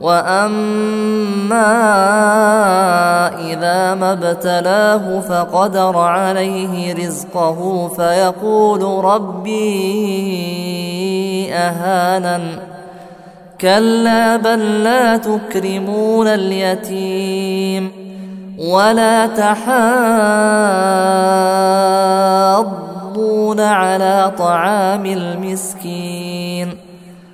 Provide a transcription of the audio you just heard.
واما اذا ما ابتلاه فقدر عليه رزقه فيقول ربي اهانن كلا بل لا تكرمون اليتيم ولا تحاضون على طعام المسكين